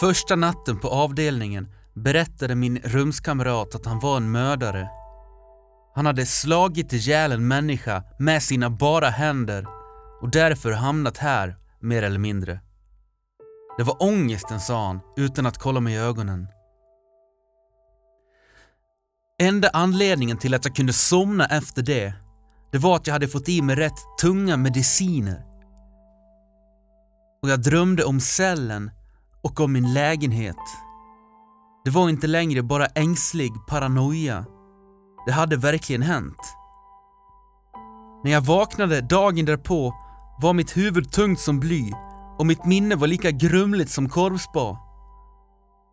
Första natten på avdelningen berättade min rumskamrat att han var en mördare. Han hade slagit ihjäl en människa med sina bara händer och därför hamnat här, mer eller mindre. Det var ångesten, sa han utan att kolla mig i ögonen. Enda anledningen till att jag kunde somna efter det, det var att jag hade fått i mig rätt tunga mediciner. Och jag drömde om cellen och om min lägenhet. Det var inte längre bara ängslig paranoia. Det hade verkligen hänt. När jag vaknade dagen därpå var mitt huvud tungt som bly och mitt minne var lika grumligt som korvspa.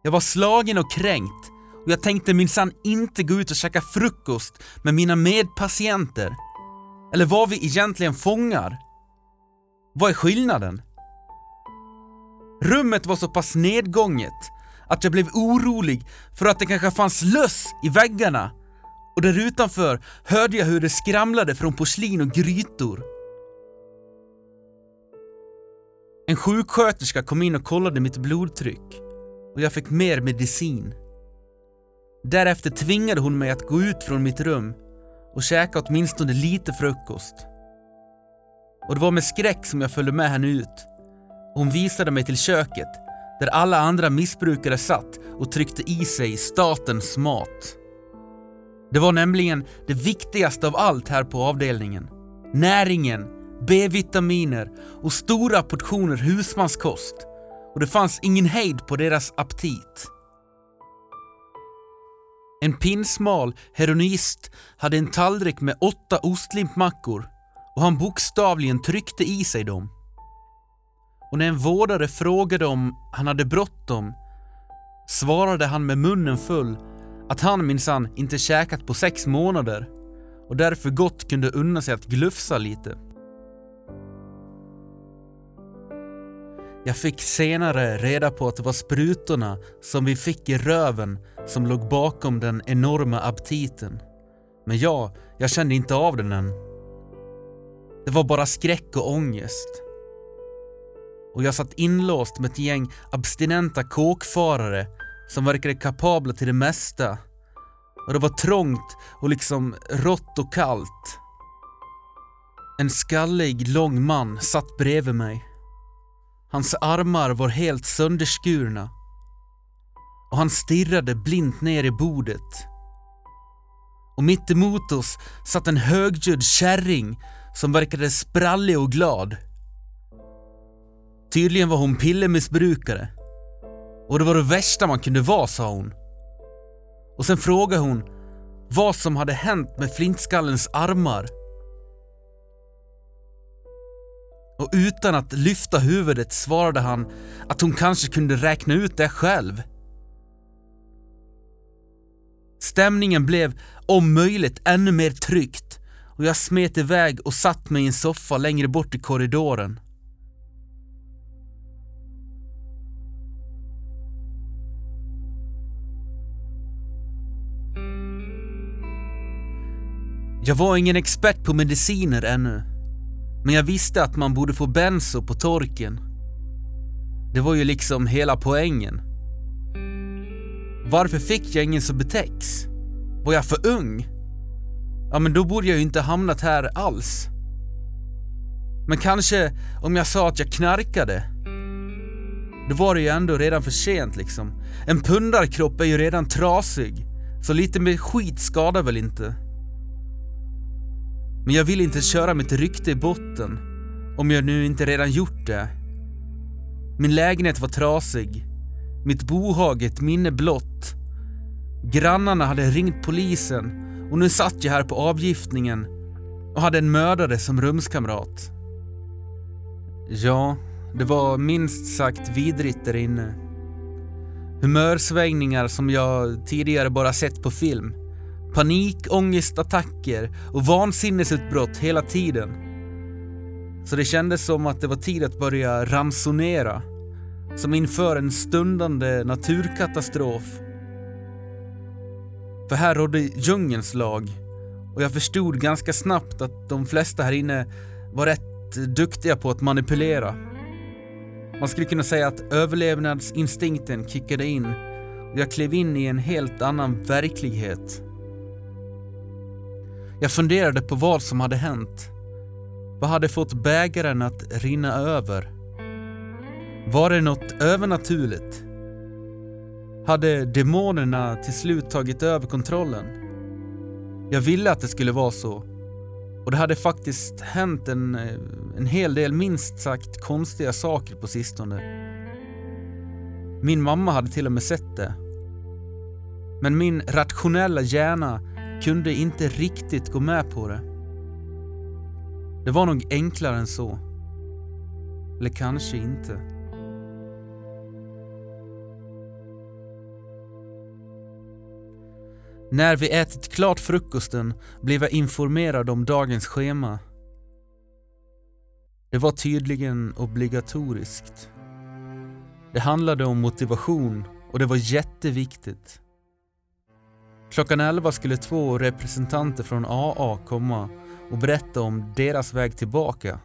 Jag var slagen och kränkt och jag tänkte minsann inte gå ut och käka frukost med mina medpatienter. Eller var vi egentligen fångar? Vad är skillnaden? Rummet var så pass nedgånget att jag blev orolig för att det kanske fanns löss i väggarna och där utanför hörde jag hur det skramlade från porslin och grytor. En sjuksköterska kom in och kollade mitt blodtryck och jag fick mer medicin. Därefter tvingade hon mig att gå ut från mitt rum och käka åtminstone lite frukost. Och det var med skräck som jag följde med henne ut. Hon visade mig till köket där alla andra missbrukare satt och tryckte i sig statens mat. Det var nämligen det viktigaste av allt här på avdelningen. Näringen, B-vitaminer och stora portioner husmanskost. Och det fanns ingen hejd på deras aptit. En pinsmal heroinist hade en tallrik med åtta ostlimpmackor och han bokstavligen tryckte i sig dem. Och när en vårdare frågade om han hade bråttom svarade han med munnen full att han minsann inte käkat på sex månader och därför gott kunde unna sig att glufsa lite. Jag fick senare reda på att det var sprutorna som vi fick i röven som låg bakom den enorma aptiten. Men jag, jag kände inte av den än. Det var bara skräck och ångest. Och jag satt inlåst med ett gäng abstinenta kåkfarare som verkade kapabla till det mesta. Och det var trångt och liksom rått och kallt. En skallig, lång man satt bredvid mig. Hans armar var helt sönderskurna. Och han stirrade blint ner i bordet. Och mitt emot oss satt en högljudd kärring som verkade sprallig och glad. Tydligen var hon pillermissbrukare. Och det var det värsta man kunde vara, sa hon. Och sen frågade hon vad som hade hänt med flintskallens armar. Och utan att lyfta huvudet svarade han att hon kanske kunde räkna ut det själv. Stämningen blev om möjligt ännu mer tryckt och jag smet iväg och satt mig i en soffa längre bort i korridoren. Jag var ingen expert på mediciner ännu. Men jag visste att man borde få benso på torken. Det var ju liksom hela poängen. Varför fick jag ingen Subutex? Var jag för ung? Ja, men då borde jag ju inte hamnat här alls. Men kanske om jag sa att jag knarkade? Då var det ju ändå redan för sent liksom. En pundarkropp är ju redan trasig, så lite mer skit skadar väl inte? Men jag vill inte köra mitt rykte i botten, om jag nu inte redan gjort det. Min lägenhet var trasig, mitt bohag ett minne blott. Grannarna hade ringt polisen och nu satt jag här på avgiftningen och hade en mördare som rumskamrat. Ja, det var minst sagt vidrigt där inne. Humörsvängningar som jag tidigare bara sett på film panik, ångestattacker och vansinnesutbrott hela tiden. Så det kändes som att det var tid att börja ransonera. Som inför en stundande naturkatastrof. För här rådde djungelns lag och jag förstod ganska snabbt att de flesta här inne var rätt duktiga på att manipulera. Man skulle kunna säga att överlevnadsinstinkten kickade in och jag klev in i en helt annan verklighet. Jag funderade på vad som hade hänt. Vad hade fått bägaren att rinna över? Var det något övernaturligt? Hade demonerna till slut tagit över kontrollen? Jag ville att det skulle vara så. Och det hade faktiskt hänt en, eh, en hel del minst sagt konstiga saker på sistone. Min mamma hade till och med sett det. Men min rationella hjärna kunde inte riktigt gå med på det. Det var nog enklare än så. Eller kanske inte. När vi ätit klart frukosten blev jag informerad om dagens schema. Det var tydligen obligatoriskt. Det handlade om motivation och det var jätteviktigt. Klockan 11 skulle två representanter från AA komma och berätta om deras väg tillbaka.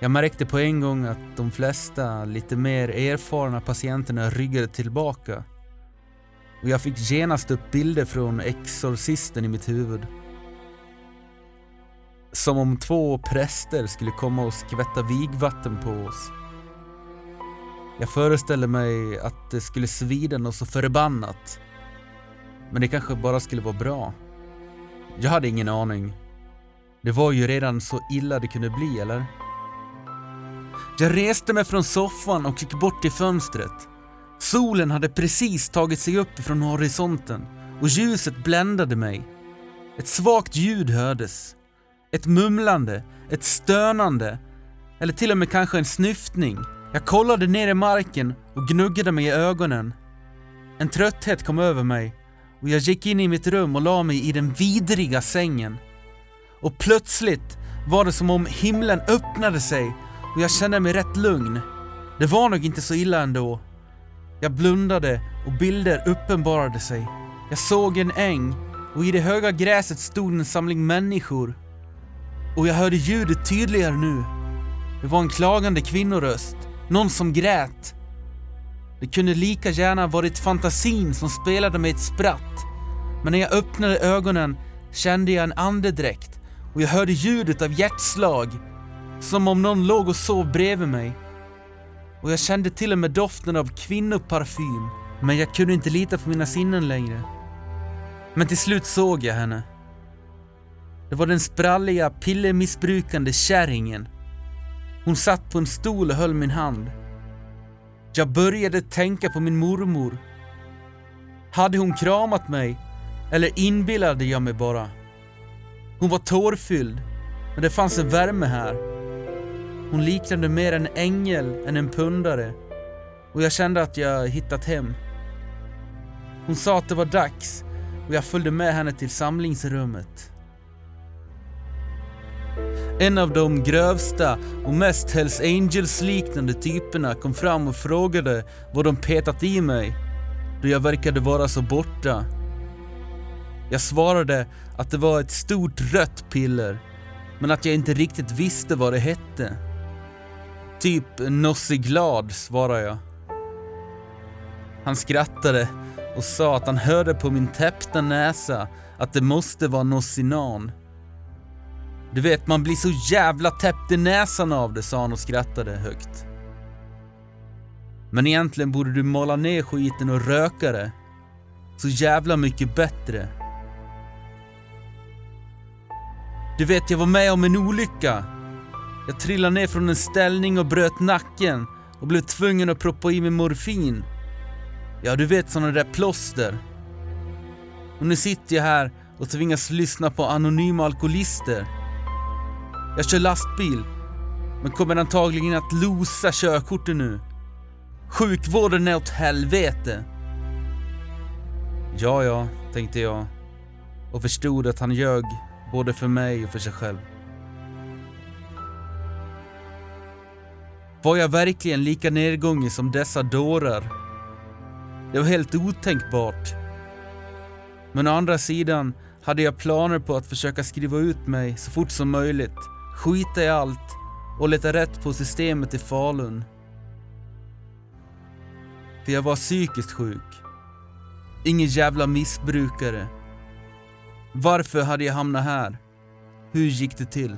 Jag märkte på en gång att de flesta lite mer erfarna patienterna ryggade tillbaka och jag fick genast upp bilder från Exorcisten i mitt huvud. Som om två präster skulle komma och skvätta vigvatten på oss. Jag föreställde mig att det skulle svida något så förbannat. Men det kanske bara skulle vara bra. Jag hade ingen aning. Det var ju redan så illa det kunde bli, eller? Jag reste mig från soffan och gick bort till fönstret. Solen hade precis tagit sig upp från horisonten och ljuset bländade mig. Ett svagt ljud hördes. Ett mumlande, ett stönande eller till och med kanske en snyftning. Jag kollade ner i marken och gnuggade mig i ögonen. En trötthet kom över mig och jag gick in i mitt rum och la mig i den vidriga sängen. Och plötsligt var det som om himlen öppnade sig och jag kände mig rätt lugn. Det var nog inte så illa ändå. Jag blundade och bilder uppenbarade sig. Jag såg en äng och i det höga gräset stod en samling människor. Och jag hörde ljudet tydligare nu. Det var en klagande kvinnoröst. Någon som grät. Det kunde lika gärna varit fantasin som spelade mig ett spratt. Men när jag öppnade ögonen kände jag en andedräkt och jag hörde ljudet av hjärtslag. Som om någon låg och sov bredvid mig och jag kände till och med doften av kvinnoparfym. Men jag kunde inte lita på mina sinnen längre. Men till slut såg jag henne. Det var den spralliga, pillermissbrukande kärringen. Hon satt på en stol och höll min hand. Jag började tänka på min mormor. Hade hon kramat mig? Eller inbillade jag mig bara? Hon var tårfylld, men det fanns en värme här. Hon liknade mer en ängel än en pundare och jag kände att jag hittat hem. Hon sa att det var dags och jag följde med henne till samlingsrummet. En av de grövsta och mest Hells Angels-liknande typerna kom fram och frågade vad de petat i mig, då jag verkade vara så borta. Jag svarade att det var ett stort rött piller, men att jag inte riktigt visste vad det hette. Typ Nossiglad, svarade jag. Han skrattade och sa att han hörde på min täppta näsa att det måste vara Nossinan. Du vet, man blir så jävla täppt i näsan av det, sa han och skrattade högt. Men egentligen borde du mala ner skiten och röka det. Så jävla mycket bättre. Du vet, jag var med om en olycka. Jag trillade ner från en ställning och bröt nacken och blev tvungen att proppa i mig morfin. Ja, du vet såna där plåster. Och nu sitter jag här och tvingas lyssna på anonyma alkoholister. Jag kör lastbil, men kommer antagligen att losa körkortet nu. Sjukvården är åt helvete. Ja, ja, tänkte jag och förstod att han ljög både för mig och för sig själv. Var jag verkligen lika nedgången som dessa dårar? Det var helt otänkbart. Men å andra sidan hade jag planer på att försöka skriva ut mig så fort som möjligt, skita i allt och leta rätt på systemet i Falun. För jag var psykiskt sjuk. Ingen jävla missbrukare. Varför hade jag hamnat här? Hur gick det till?